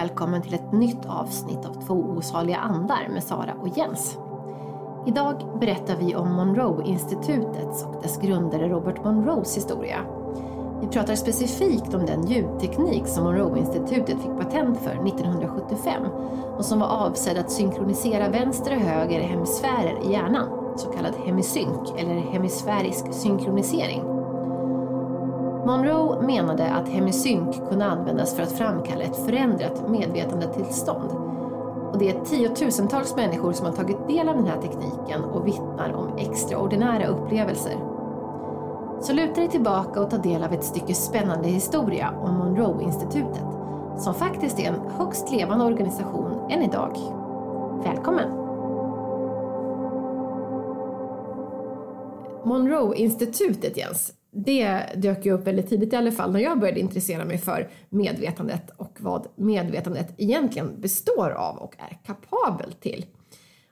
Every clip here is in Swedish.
välkommen till ett nytt avsnitt av Två osaliga andar med Sara och Jens. Idag berättar vi om Monroe-institutets och dess grundare Robert Monroes historia. Vi pratar specifikt om den ljudteknik som Monroe-institutet fick patent för 1975 och som var avsedd att synkronisera vänster och höger hemisfärer i hjärnan, så kallad hemisynk eller hemisfärisk synkronisering. Monroe menade att hemisynk kunde användas för att framkalla ett förändrat medvetandetillstånd. Och det är tiotusentals människor som har tagit del av den här tekniken och vittnar om extraordinära upplevelser. Så luta dig tillbaka och ta del av ett stycke spännande historia om Monroe-institutet, som faktiskt är en högst levande organisation än idag. Välkommen! Monroe-institutet, Jens, det dök ju upp väldigt tidigt i alla fall när jag började intressera mig för medvetandet och vad medvetandet egentligen består av och är kapabel till.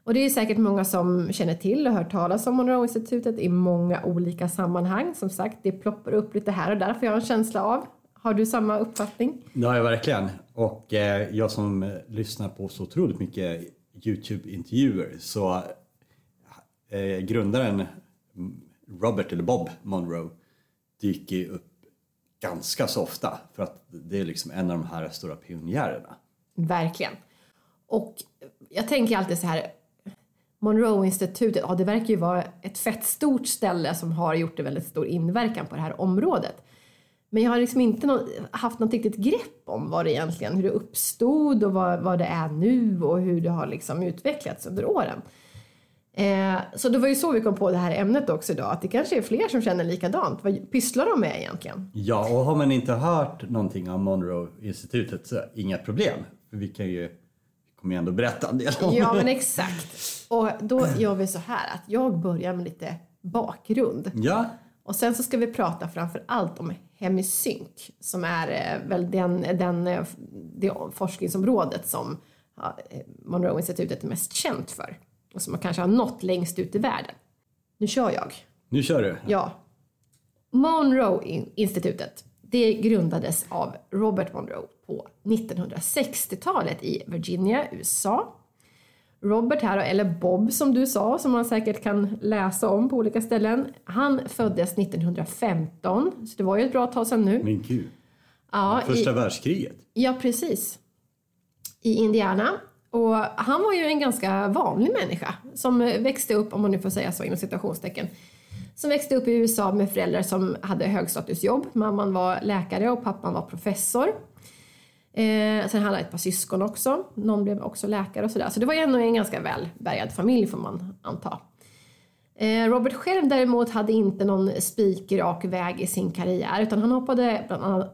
Och det är säkert många som känner till och hört talas om Monroe-institutet i många olika sammanhang. Som sagt, det ploppar upp lite här och där får jag en känsla av. Har du samma uppfattning? Ja, jag verkligen. Och eh, jag som eh, lyssnar på så otroligt mycket Youtube-intervjuer så eh, grundaren mm, Robert eller Bob Monroe dyker upp ganska så ofta för att det är liksom en av de här stora pionjärerna. Verkligen. Och jag tänker alltid så här, Monroe-institutet, ja det verkar ju vara ett fett stort ställe som har gjort en väldigt stor inverkan på det här området. Men jag har liksom inte no haft något riktigt grepp om vad det egentligen, hur det uppstod och vad, vad det är nu och hur det har liksom utvecklats under åren. Eh, så det var ju så vi kom på det här ämnet också idag, att det kanske är fler som känner likadant. Vad pysslar de med egentligen? Ja, och har man inte hört någonting om Monroe-institutet så inga problem. För vi kan ju, vi kommer ju ändå berätta en del om Ja, men exakt. Och då gör vi så här att jag börjar med lite bakgrund. Ja. Och sen så ska vi prata framför allt om hemisynk som är eh, väl den, den, eh, det forskningsområdet som Monroe-institutet är mest känt för och som man kanske har nått längst ut i världen. Nu kör jag. Nu kör du. Ja. Monroe-institutet, det grundades av Robert Monroe på 1960-talet i Virginia, USA. Robert här, eller Bob som du sa, som man säkert kan läsa om på olika ställen. Han föddes 1915, så det var ju ett bra tag sedan nu. Men gud. Ja, Första i, världskriget. Ja, precis. I Indiana. Och han var ju en ganska vanlig människa som växte upp, om man nu får säga så inom citationstecken, som växte upp i USA med föräldrar som hade högstatusjobb. Mamman var läkare och pappan var professor. Eh, sen hade han ett par syskon också. Någon blev också läkare och sådär. Så det var ändå en ganska välbärgad familj får man anta. Eh, Robert själv däremot hade inte någon spikrak väg i sin karriär utan han hoppade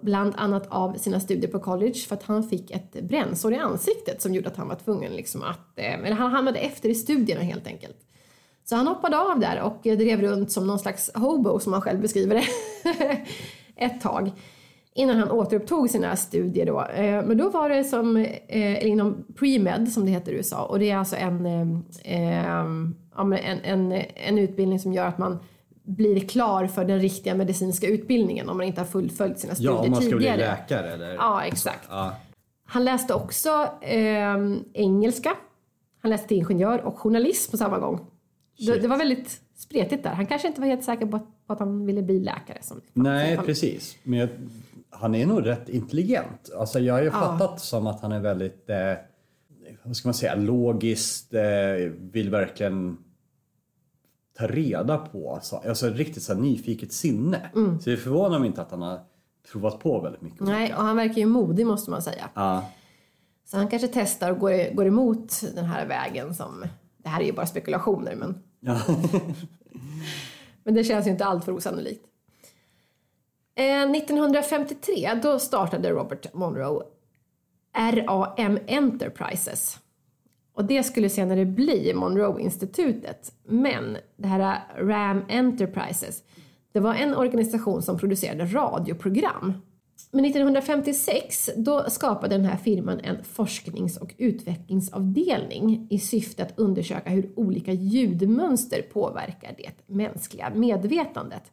bland annat av sina studier på college för att han fick ett brännsår i ansiktet som gjorde att han var tvungen liksom att, eh, eller han hamnade efter i studierna helt enkelt. Så han hoppade av där och drev runt som någon slags hobo som han själv beskriver det ett tag innan han återupptog sina studier då. Eh, men då var det som inom pre-med som det heter i USA och det är alltså en ja, en, en, en utbildning som gör att man blir klar för den riktiga medicinska utbildningen om man inte har fullföljt sina studier tidigare. Ja, om man ska tidigare. bli läkare eller? Ja, exakt. Ja. Han läste också eh, engelska, han läste till ingenjör och journalism på samma gång. Det, det, var väldigt spretigt där. Han kanske inte var helt säker på att, på att han ville bli läkare. Som Nej, precis. Men jag, han är nog rätt intelligent. Alltså jag har ju ja. fattat som att han är väldigt eh, vad ska man säga, logiskt, eh, vill verkligen ta reda på, alltså, alltså riktigt så nyfiket sinne. Mm. Så det förvånar mig inte att han har provat på väldigt mycket. Nej, och han verkar ju modig måste man säga. Ja. Så han kanske testar och går, går emot den här vägen som, det här är ju bara spekulationer men... Ja. men det känns ju inte allt för osannolikt. Eh, 1953 då startade Robert Monroe RAM Enterprises. Och det skulle senare bli Monroe-institutet. Men det här RAM Enterprises, det var en organisation som producerade radioprogram. Men 1956 då skapade den här firman en forsknings och utvecklingsavdelning i syfte att undersöka hur olika ljudmönster påverkar det mänskliga medvetandet.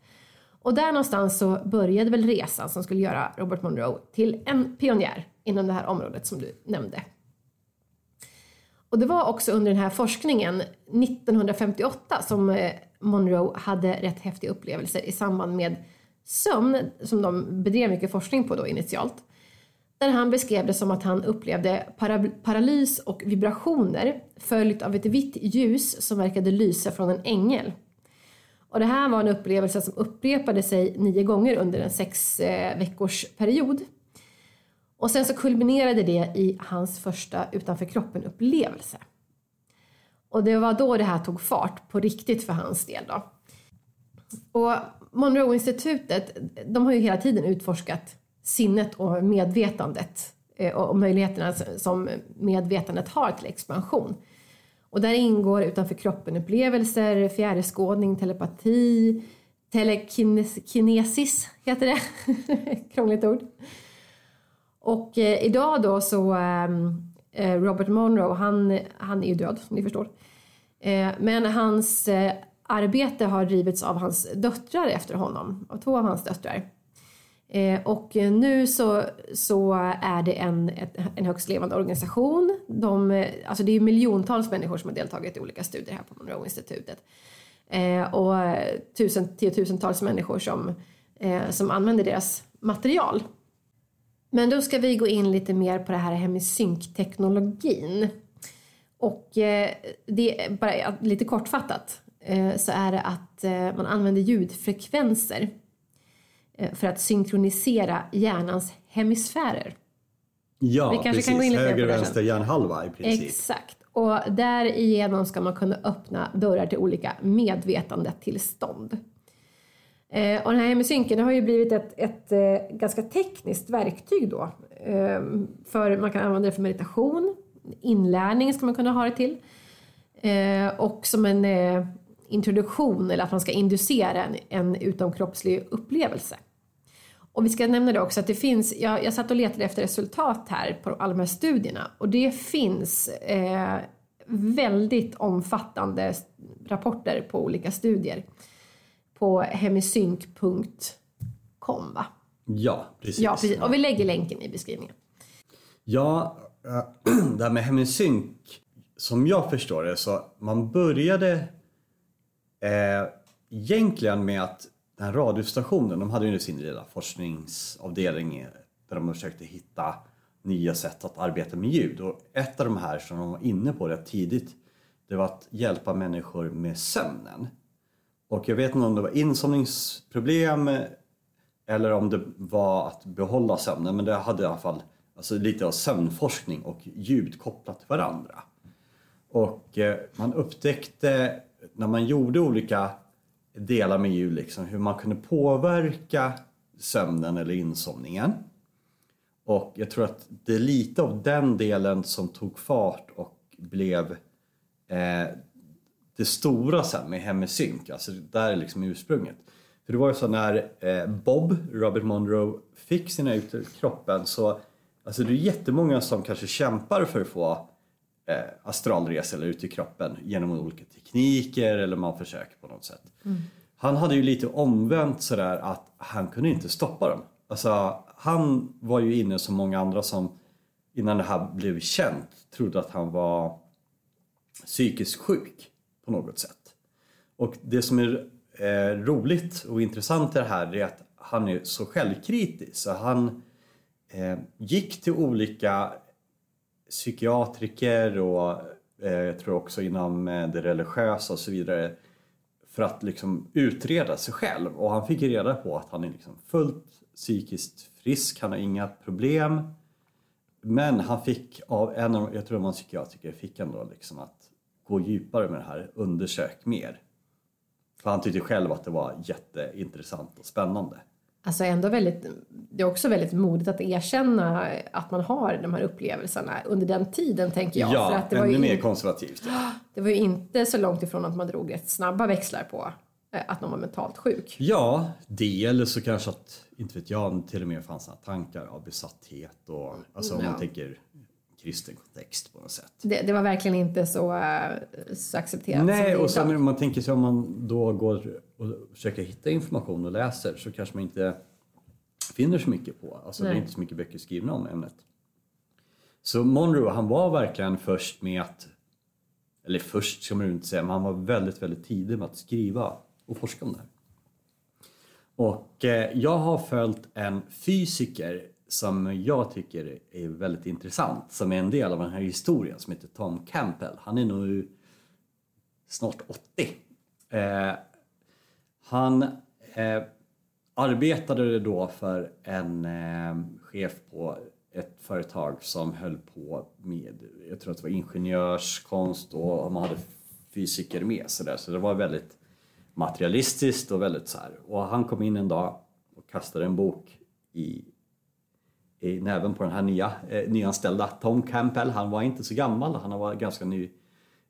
Och där någonstans så började väl resan som skulle göra Robert Monroe till en pionjär inom det här området som du nämnde. Och det var också under den här forskningen 1958 som eh, Monroe hade rätt häftiga upplevelser i samband med sömn som de bedrev mycket forskning på då initialt. Där han beskrev det som att han upplevde para paralys och vibrationer följt av ett vitt ljus som verkade lysa från en ängel. Och det här var en upplevelse som upprepade sig nio gånger under en sex eh, veckors period. Och sen så kulminerade det i hans första utanför kroppen-upplevelse. Och det var då det här tog fart på riktigt för hans del då. Och Monroe-institutet, de har ju hela tiden utforskat sinnet och medvetandet eh, och möjligheterna som medvetandet har till expansion. Och där ingår utanför kroppen-upplevelser, fjärrskådning, telepati, telekinesis heter det. Krångligt ord. Och eh, idag då så ehm, eh, Robert Monroe, han, han är ju död som ni förstår. Eh, men hans eh, arbete har drivits av hans döttrar efter honom, av två av hans döttrar. Eh, och eh, nu så, så är det en, ett, en högst levande organisation. De, eh, alltså det är miljontals människor som har deltagit i olika studier här på Monroe-institutet. Och tusen, tiotusentals människor som, som använder deras material. Men då ska vi gå in lite mer på det här hemisync-teknologin. Och eh, det är bara lite kortfattat eh, så är det att eh, man använder ljudfrekvenser för att synkronisera hjärnans hemisfärer. Ja, Vi kanske precis. Kan gå in lite Höger vänster hjärnhalva i princip. Exakt. Och därigenom ska man kunna öppna dörrar till olika medvetandetillstånd. Eh, och den här hemisynken har ju blivit ett, ett, ett eh, ganska tekniskt verktyg då. Eh, för man kan använda det för meditation, inlärning ska man kunna ha det till. Eh, och som en eh, introduktion eller att man ska inducera en, en utomkroppslig upplevelse. Och vi ska nämna det också att det finns, jag, jag satt och letade efter resultat här på alla de här studierna och det finns eh, väldigt omfattande rapporter på olika studier på hemisync.com va? Ja, precis. Ja, precis. Och vi lägger länken i beskrivningen. Ja, det här med hemisync, som jag förstår det så man började eh, egentligen med att den här radiostationen, de hade ju sin lilla forskningsavdelning där de försökte hitta nya sätt att arbeta med ljud. Och ett av de här som de var inne på rätt tidigt, det var att hjälpa människor med sömnen. Och jag vet inte om det var insomningsproblem eller om det var att behålla sömnen, men det hade i alla fall alltså lite av sömnforskning och ljud kopplat till varandra. Och eh, man upptäckte när man gjorde olika delar med ljud, liksom, hur man kunde påverka sömnen eller insomningen. Och jag tror att det är lite av den delen som tog fart och blev eh, det stora sen med Hemisync, alltså där är liksom ursprunget. För det var ju så när eh, Bob, Robert Monroe, fick sina ut ur kroppen så alltså det är jättemånga som kanske kämpar för att få eh, astralresa eller ut i kroppen genom olika tekniker eller man försöker på något sätt. Mm. Han hade ju lite omvänt sådär att han kunde inte stoppa dem. Alltså, han var ju inne som många andra som innan det här blev känt trodde att han var psykiskt sjuk på något sätt. Och det som är eh, roligt och intressant i det här är att han är så självkritisk. Så han eh, gick till olika psykiatriker och eh, jag tror också inom eh, det religiösa och så vidare för att liksom utreda sig själv och han fick reda på att han är liksom fullt psykiskt frisk, han har inga problem. Men han fick av en av, jag tror det var en psykiatriker, fick han då liksom att gå djupare med det här, undersök mer. För han tyckte själv att det var jätteintressant och spännande. Alltså ändå väldigt, det är också väldigt modigt att erkänna att man har de här upplevelserna under den tiden tänker jag. Ja, för att det ännu var ju mer in... konservativt. Det var ju inte så långt ifrån att man drog rätt snabba växlar på eh, att någon var mentalt sjuk. Ja, det eller så kanske att, inte vet jag, till och med fanns några tankar av besatthet och alltså om ja. man tänker kristen kontext på något sätt. Det, det var verkligen inte så, eh, så accepterat Nej, och sen om man tänker sig om man då går och försöker hitta information och läser så kanske man inte finner så mycket på. Alltså Nej. det är inte så mycket böcker skrivna om ämnet. Så Monroe han var verkligen först med att, eller först ska man inte säga, men han var väldigt, väldigt tidig med att skriva och forska om det här. Och eh, jag har följt en fysiker som jag tycker är väldigt intressant, som är en del av den här historien, som heter Tom Campbell. Han är nog snart 80. Eh, han eh, arbetade då för en eh, chef på ett företag som höll på med, jag tror att det var ingenjörskonst och man hade fysiker med så där. Så det var väldigt materialistiskt och väldigt så här. Och han kom in en dag och kastade en bok i, i näven på den här nya, eh, nyanställda Tom Campbell. Han var inte så gammal, han var ganska ny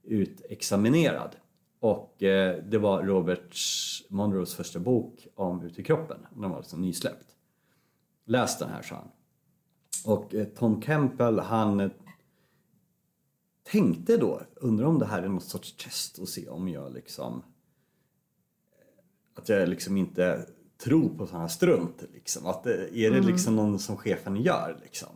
utexaminerad. Och eh, det var Robert Monroes första bok om Ut i kroppen. Den var alltså nysläppt. Läs den här, sa han. Och eh, Tom Campbell, han eh, tänkte då, undrar om det här är något sorts test och se om jag liksom eh, att jag liksom inte tror på sådana här strunt liksom. Att är det mm. liksom någon som chefen gör liksom.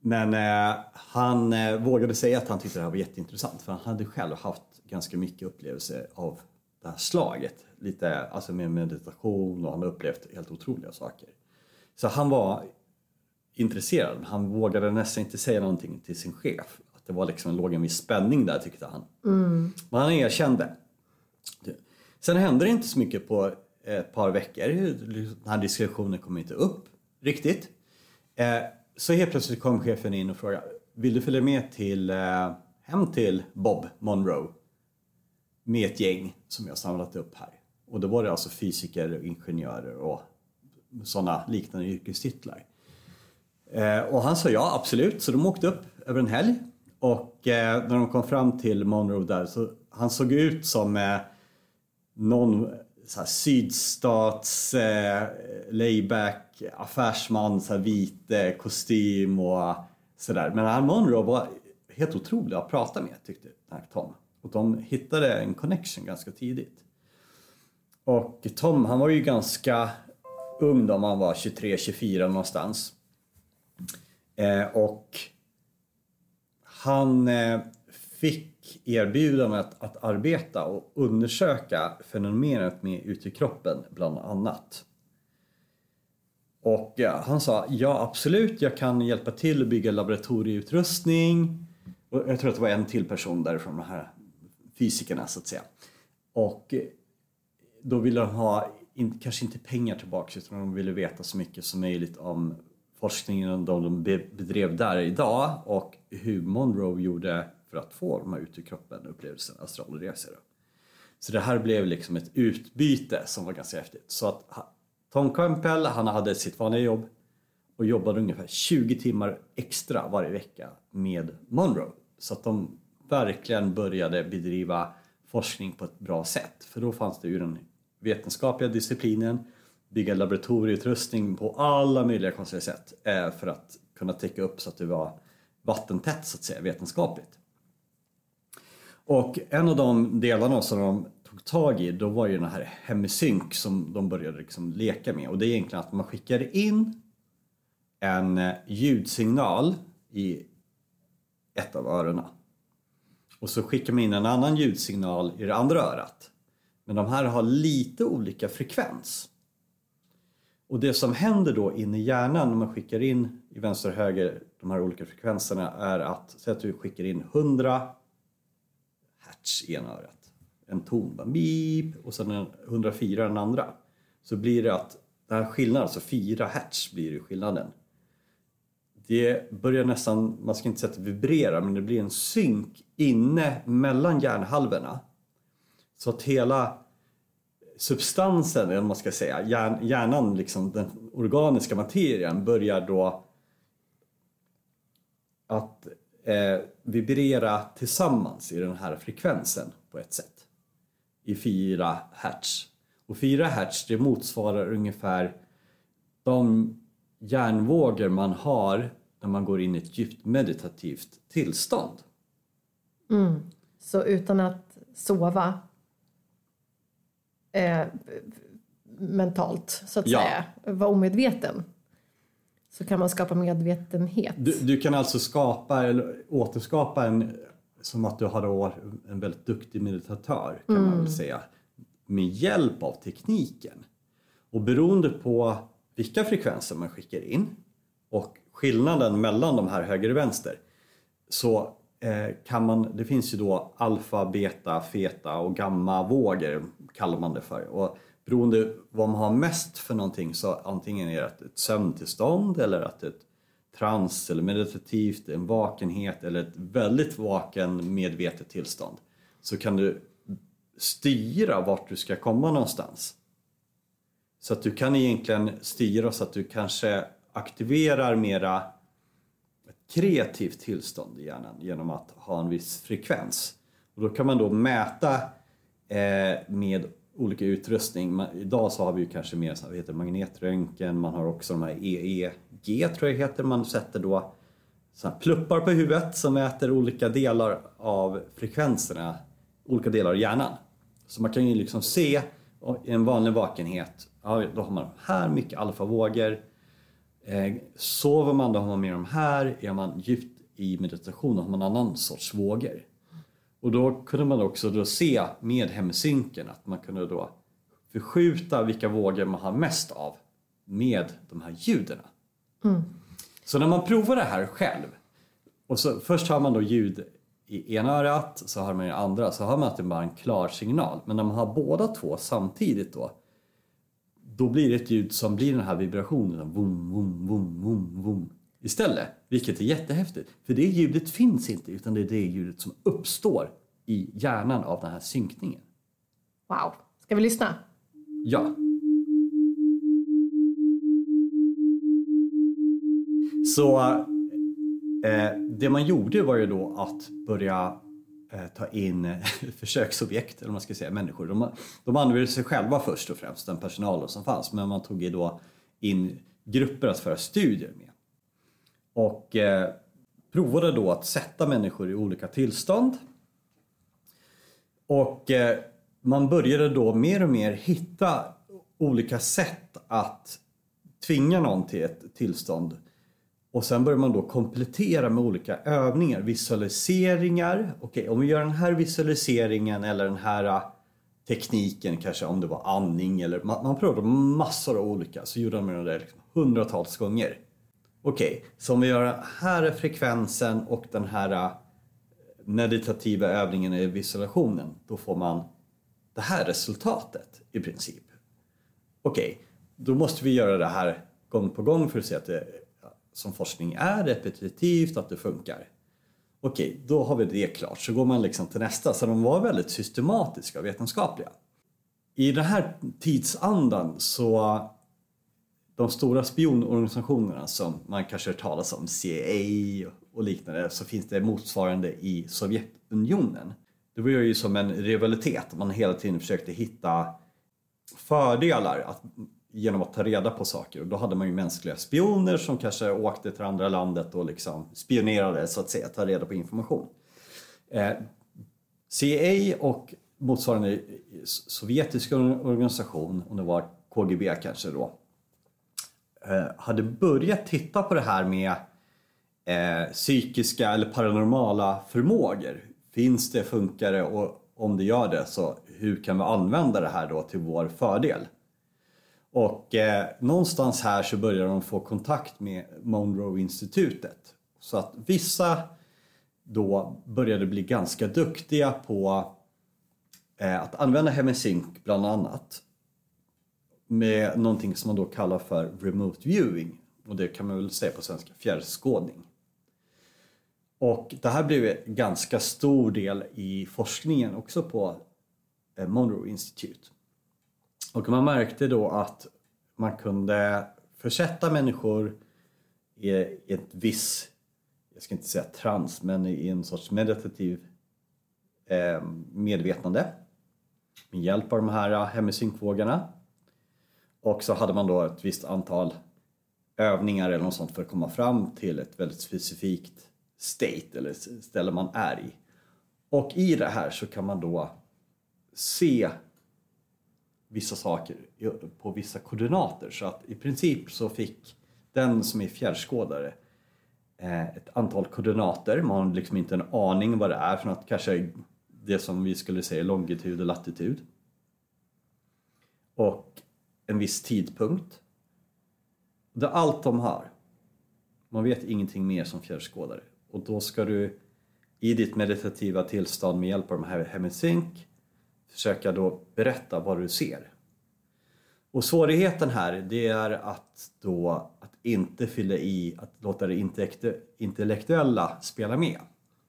Men eh, han eh, vågade säga att han tyckte det här var jätteintressant för han hade själv haft ganska mycket upplevelse av det här slaget. Lite alltså med meditation och han har upplevt helt otroliga saker. Så han var intresserad. Han vågade nästan inte säga någonting till sin chef. Att det var liksom, låg en viss spänning där tyckte han. Mm. Men han erkände. Sen hände det inte så mycket på ett par veckor. Den här diskussionen kom inte upp riktigt. Eh, så helt plötsligt kom chefen in och frågade Vill du följa med till, eh, hem till Bob Monroe? Med ett gäng som jag samlat upp här. Och då var det alltså fysiker, ingenjörer och sådana liknande yrkestitlar. Eh, och han sa ja, absolut. Så de åkte upp över en helg. Och när de kom fram till Monroe där så han såg ut som någon så här, sydstats eh, layback affärsman, så här, vit eh, kostym och sådär. Men han Monroe var helt otrolig att prata med tyckte Tom. Och de hittade en connection ganska tidigt. Och Tom han var ju ganska ung då, han var 23-24 någonstans. Eh, och han eh, fick erbjudandet att, arbeta och undersöka fenomenet med utekroppen i kroppen bland annat. Och eh, han sa ja absolut, jag kan hjälpa till att bygga laboratorieutrustning. Och jag tror att det var en till person därifrån, de här fysikerna så att säga. Och eh, då ville de ha, in, kanske inte pengar tillbaka utan de ville veta så mycket som möjligt om forskningen de bedrev där idag och hur Monroe gjorde för att få de här ut ur kroppen upplevelserna, astralresor. Så det här blev liksom ett utbyte som var ganska häftigt. Så att Tom Campbell, han hade sitt vanliga jobb och jobbade ungefär 20 timmar extra varje vecka med Monroe. Så att de verkligen började bedriva forskning på ett bra sätt. För då fanns det ju den vetenskapliga disciplinen bygga laboratorieutrustning på alla möjliga konstiga sätt eh, för att kunna täcka upp så att det var vattentätt så att säga vetenskapligt. Och en av de delarna som de tog tag i då var ju den här hemisync som de började liksom leka med och det är egentligen att man skickar in en eh, ljudsignal i ett av öronen och så skickar man in en annan ljudsignal i det andra örat. Men de här har lite olika frekvens. Och det som händer då inne i hjärnan när man skickar in i vänster och höger de här olika frekvenserna är att, säg att du skickar in 100 hertz i ena örat. En ton, bara beep, och sen 104 den andra. Så blir det att, den här skillnaden, alltså 4 hertz blir det skillnaden. Det börjar nästan, man ska inte säga att det vibrerar, men det blir en synk inne mellan hjärnhalvorna. Så att hela substansen, eller man ska säga, hjärnan, liksom den organiska materien börjar då att eh, vibrera tillsammans i den här frekvensen på ett sätt. I 4 hertz. Och 4 hertz det motsvarar ungefär de hjärnvågor man har när man går in i ett djupt meditativt tillstånd. Mm. Så utan att sova eh, mentalt så att ja. säga, vara omedveten så kan man skapa medvetenhet. Du, du kan alltså skapa eller återskapa en, som att du har då en väldigt duktig meditatör kan man väl säga, med hjälp av tekniken. Och beroende på vilka frekvenser man skickar in och skillnaden mellan de här höger och vänster så eh, kan man, det finns ju då alfa, beta, feta och gamma-vågor kallar man det för. Och beroende vad man har mest för någonting så antingen är det ett sömntillstånd eller att ett trans eller meditativt, en vakenhet eller ett väldigt vaken medvetet tillstånd så kan du styra vart du ska komma någonstans. Så att du kan egentligen styra så att du kanske aktiverar mera ett kreativt tillstånd i hjärnan genom att ha en viss frekvens. Och då kan man då mäta eh, med olika utrustning. Man, idag så har vi ju kanske mer så här, heter magnetröntgen, man har också de här EEG tror jag heter, man sätter då så här pluppar på huvudet som mäter olika delar av frekvenserna, olika delar av hjärnan. Så man kan ju liksom se i en vanlig vakenhet, ja, då har man här mycket alfavågor. Eh, sover man då har man mer de här, är man djupt i meditation då har man annan sorts vågor. Och då kunde man också då se med hemsynken att man kunde då förskjuta vilka vågor man har mest av med de här ljuden. Mm. Så när man provar det här själv, och så först har man då ljud i ena örat, så har man i andra, så har man att det bara en klar signal. Men när man har båda två samtidigt då, då blir det ett ljud som blir den här vibrationen, vum, vum, vum, vum, vum, istället. Vilket är jättehäftigt. För det ljudet finns inte utan det är det ljudet som uppstår i hjärnan av den här synkningen. Wow! Ska vi lyssna? Ja. Så eh, det man gjorde var ju då att börja eh, ta in försöksobjekt, eller man ska säga människor. De, de använde sig själva först och främst, den personalen som fanns, men man tog ju då in grupper att föra studier med. Och eh, provade då att sätta människor i olika tillstånd. Och eh, man började då mer och mer hitta olika sätt att tvinga någon till ett tillstånd. Och sen börjar man då komplettera med olika övningar, visualiseringar. Okej, okay, om vi gör den här visualiseringen eller den här eh, tekniken, kanske om det var andning eller man, man provade massor av olika, så gjorde man det liksom hundratals gånger. Okej, okay, så om vi gör den här frekvensen och den här eh, meditativa övningen i visualisationen, då får man det här resultatet i princip. Okej, okay, då måste vi göra det här gång på gång för att se att det som forskning är repetitivt, att det funkar. Okej, okay, då har vi det klart. Så går man liksom till nästa. Så de var väldigt systematiska och vetenskapliga. I den här tidsandan så de stora spionorganisationerna som man kanske hört talas om, CIA och liknande, så finns det motsvarande i Sovjetunionen. Det var ju som en rivalitet, man hela tiden försökte hitta fördelar att, genom att ta reda på saker. Och då hade man ju mänskliga spioner som kanske åkte till andra landet och liksom spionerade så att säga, ta reda på information. Eh, CIA och motsvarande sovjetiska organisation, om det var KGB kanske då, Eh, hade börjat titta på det här med eh, psykiska eller paranormala förmågor. Finns det, funkar det och om det gör det så hur kan vi använda det här då till vår fördel? Och eh, någonstans här så börjar de få kontakt med Monroe-institutet. Så att vissa då började bli ganska duktiga på eh, att använda HemiSync bland annat med någonting som man då kallar för remote viewing och det kan man väl säga på svenska fjärrskådning. Och det här blev en ganska stor del i forskningen också på eh, Monroe Institute. Och man märkte då att man kunde försätta människor i ett viss, jag ska inte säga trans, men i en sorts meditativ eh, medvetande med hjälp av de här eh, hemisynkvågarna. Och så hade man då ett visst antal övningar eller något sånt för att komma fram till ett väldigt specifikt state eller ställe man är i. Och i det här så kan man då se vissa saker på vissa koordinater så att i princip så fick den som är fjärrskådare eh, ett antal koordinater. Man har liksom inte en aning vad det är för något. Kanske det som vi skulle säga longitud och latitud. Och en viss tidpunkt. Det är allt de har. Man vet ingenting mer som fjärrskådare. Och då ska du i ditt meditativa tillstånd med hjälp av de här Hemisync försöka då berätta vad du ser. Och svårigheten här det är att då att inte fylla i, att låta det intellektuella spela med.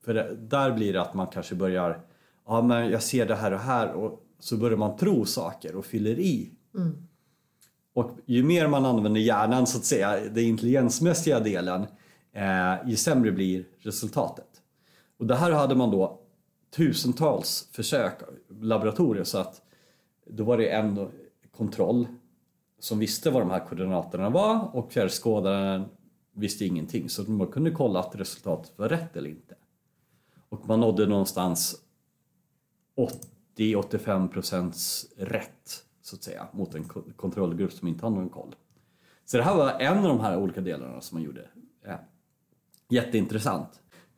För det, där blir det att man kanske börjar, ja men jag ser det här och här och så börjar man tro saker och fyller i. Mm. Och ju mer man använder hjärnan så att säga, den intelligensmässiga delen, eh, ju sämre blir resultatet. Och det här hade man då tusentals försök, laboratorier, så att då var det en kontroll som visste vad de här koordinaterna var och fjärrskådaren visste ingenting så man kunde kolla att resultatet var rätt eller inte. Och man nådde någonstans 80-85 procents rätt så att säga mot en kontrollgrupp som inte hade någon koll. Så det här var en av de här olika delarna som man gjorde. Eh, Jätteintressant.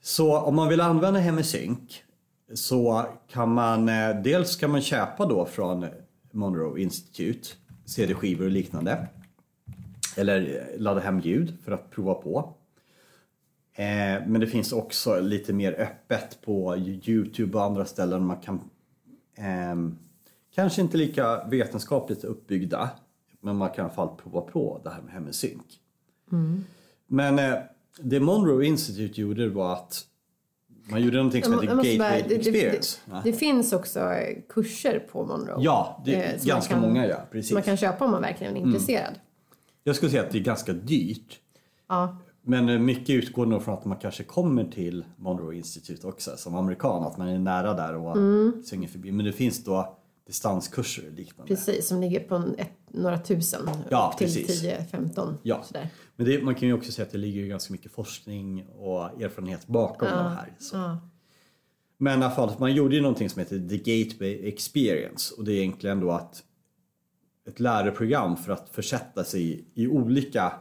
Så om man vill använda Hemisync så kan man eh, dels kan man köpa då från Monroe Institute CD-skivor och liknande. Eller eh, ladda hem ljud för att prova på. Eh, men det finns också lite mer öppet på Youtube och andra ställen man kan eh, Kanske inte lika vetenskapligt uppbyggda men man kan i alla fall prova på det här med hemsync. Mm. Men det Monroe Institute gjorde var att man gjorde någonting som heter Gateway bara, det, Experience. Det, det, det, finns också kurser på Monroe. Ja, det är eh, ganska kan, många ja. Precis. man kan köpa om man verkligen är mm. intresserad. Jag skulle säga att det är ganska dyrt. Ja. Men eh, mycket utgår nog från att man kanske kommer till Monroe Institute också som amerikan, att man är nära där och mm. svänger förbi. Men det finns då distanskurser och liknande. Precis, som ligger på ett, några tusen ja, upp till 10-15. Ja. Men det, man kan ju också säga att det ligger ganska mycket forskning och erfarenhet bakom ja. det här. Ja. Men i alla fall, man gjorde ju någonting som heter The Gateway Experience och det är egentligen då att ett läroprogram för att försätta sig i, olika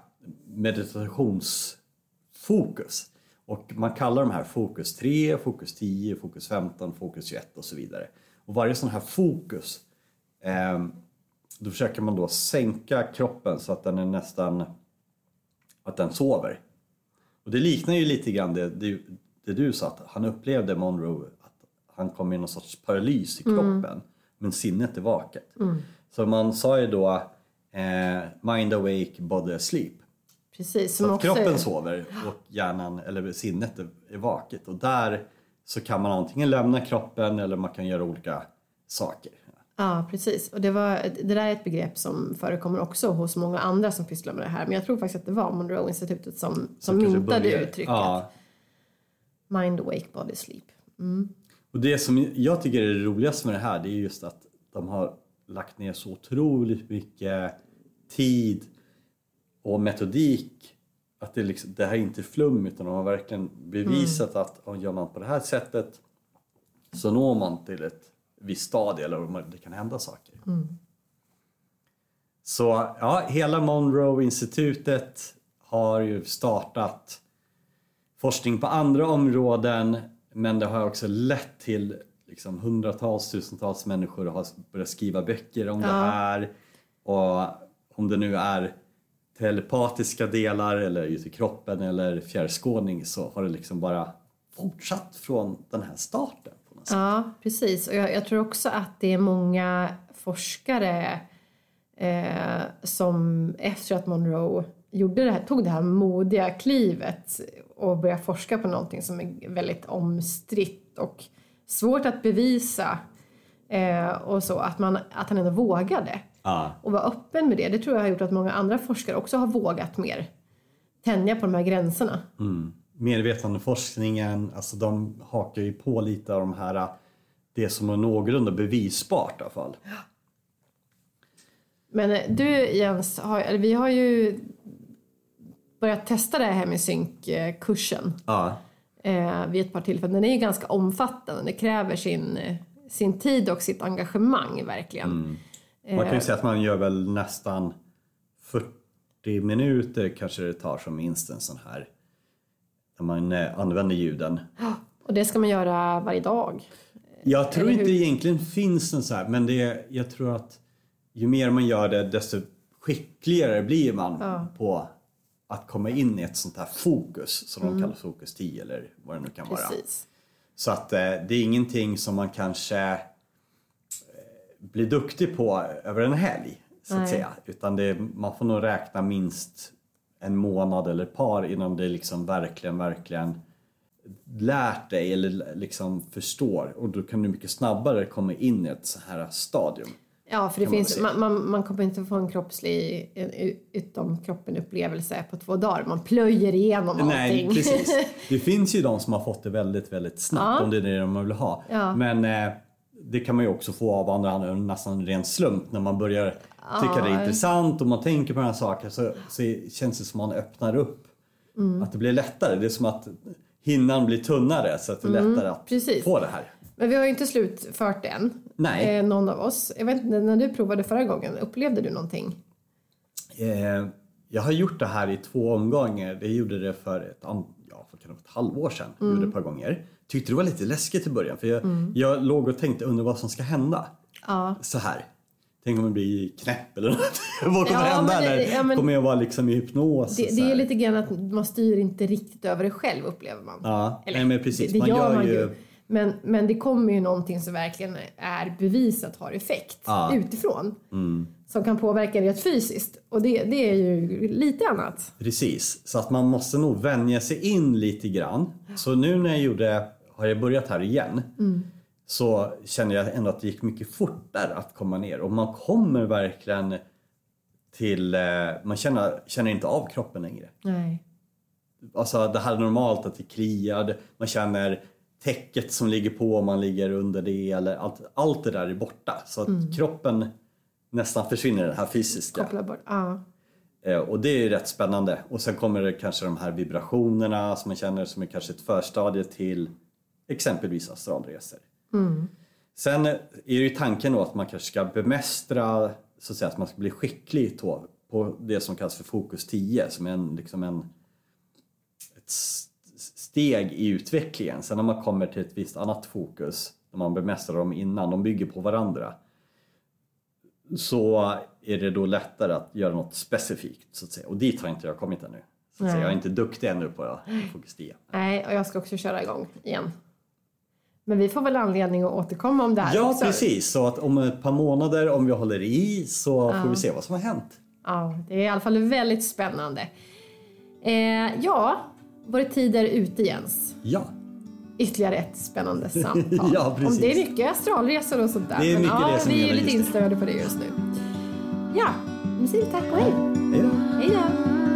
meditationsfokus. Och man kallar de här fokus 3, fokus 10, fokus 15, fokus 21 och så vidare. Och varje sån här fokus eh, då försöker man då sänka kroppen så att den är nästan att den sover. Och det liknar ju lite grann det, det, det du sa att han upplevde Monroe att han kom i någon sorts paralys i kroppen mm. men sinnet är vaket. Mm. Så man sa ju då eh, mind awake, body asleep. Precis, så att kroppen är... sover och hjärnan eller sinnet är, är vaket och där så kan man antingen lämna kroppen eller man kan göra olika saker. Ja, precis. Och det, var, det där är ett begrepp som förekommer också hos många andra som pysslar med det här. Men jag tror faktiskt att det var Monroe-institutet som, som, som myntade uttrycket. Ja. Mind, wake, body, sleep. Mm. Och det som jag tycker är det roligaste med det här det är just att de har lagt ner så otroligt mycket tid och metodik att det, liksom, det här är inte flum utan de har verkligen bevisat mm. att om gör man på det här sättet så når man till ett visst stadie eller det kan hända saker. Mm. Så ja, hela Monroe-institutet har ju startat forskning på andra områden men det har också lett till liksom hundratals, tusentals människor har börjat skriva böcker om ja. det här och om det nu är telepatiska delar eller just i kroppen eller fjärrskådning så har det liksom bara fortsatt från den här starten. Ja, precis. Och jag, jag, tror också att det är många forskare eh, som efter att Monroe gjorde det här, tog det här modiga klivet och började forska på någonting som är väldigt omstritt och svårt att bevisa eh, och så, att, man, att han ändå vågade. Ah. Och vara öppen med det. Det tror jag har gjort att många andra forskare också har vågat mer tänja på de här gränserna. Mm medvetandeforskningen, alltså de hakar ju på lite av de här, det som är någorlunda bevisbart i alla fall. Men eh, du Jens, har, eller vi har ju börjat testa det här med synkkursen ja. eh, vid ett par tillfällen. Den är ju ganska omfattande, det kräver sin, sin tid och sitt engagemang verkligen. Mm. Man kan ju säga att man gör väl nästan 40 40 minuter kanske det tar som minst en sån här när man eh, använder ljuden. Och det ska man göra varje dag? Jag tror inte det egentligen finns en så här, men det, jag tror att ju mer man gör det desto skickligare blir man Ja. på att komma in i ett sånt här fokus som de kallar fokus 10 eller vad det nu kan vara. Precis. Så att eh, det är ingenting som man kanske eh, blir duktig på över en helg så att Nej. säga. Utan det, man får nog räkna minst en månad eller ett par innan det liksom verkligen, verkligen lärt dig eller liksom förstår och då kan du mycket snabbare komma in i ett så här stadium. Ja, för det finns, man, man, man kommer inte få en kroppslig, en utom kroppen upplevelse på två dagar. Man plöjer igenom allting. Nej, precis. Det finns ju de som har fått det väldigt, väldigt snabbt Ja. om det är det de vill ha. Ja. Men eh, det kan man ju också få av andra nästan ren slump när man börjar tycka det är intressant och man tänker på den här saker så, så känns det som man öppnar upp. Mm. Att det blir lättare. Det är som att hinnan blir tunnare så att det är lättare att Mm, precis. få det här. Men vi har ju inte slutfört det än. Nej. Eh, någon av oss. Jag vet inte, när du provade förra gången, upplevde du någonting? Eh, jag har gjort det här i två omgångar. Jag gjorde det för ett, ja, för kan det vara ett halvår sedan. Jag Gjorde det ett par gånger. Tyckte det var lite läskigt i början för jag, jag låg och tänkte undra vad som ska hända. Ja. Så här. Tänk om jag blir knäpp eller något. vad kommer Ja, hända? det- Eller ja, men- kommer jag vara liksom i hypnos? Det, det är lite grann att man styr inte riktigt över det själv upplever man. Ja, Eller, nej men precis. Det, det man gör, gör man ju. ju... Men, men det kommer ju någonting som verkligen är bevisat har effekt Ja. Mm. utifrån. Som kan påverka rent fysiskt. Och det, det är ju lite annat. Precis, så att man måste nog vänja sig in lite grann. Så nu när jag gjorde, har jag börjat här igen, så känner jag ändå att det gick mycket fortare att komma ner och man kommer verkligen till, eh, man känner, känner inte av kroppen längre. Nej. Alltså det här är normalt att det kliar, man känner täcket som ligger på om man ligger under det eller allt, allt det där är borta. Så att kroppen nästan försvinner det här fysiska. Koppla bort. Ja. Eh, Och det är rätt spännande. Och sen kommer det kanske de här vibrationerna som man känner som är kanske ett förstadie till exempelvis astralresor. Sen är ju tanken då att man kanske ska bemästra, så att säga, att man ska bli skicklig då, på det som kallas för fokus 10 som är en, liksom en, ett steg i utvecklingen. Sen när man kommer till ett visst annat fokus, när man bemästrar dem innan, de bygger på varandra så är det då lättare att göra något specifikt så att säga. Och dit har inte jag kommit ännu. Så att säga. Jag är inte duktig ännu på Fokus 10. Nej, och jag ska också köra igång igen. Men vi får väl anledning att återkomma om det här Ja också. precis, så att om ett par månader om vi håller i så får vi se vad som har hänt. Ja, det är i alla fall väldigt spännande. Eh, ja, vår tid är ute Jens. Ja, Ytterligare ett spännande samtal. Ja, precis. Om det är mycket astralresor och sånt där. Det är men mycket ja, det som vi är lite instörda på det just nu. Ja, nu säger vi tack och hej. hej då. Hej då.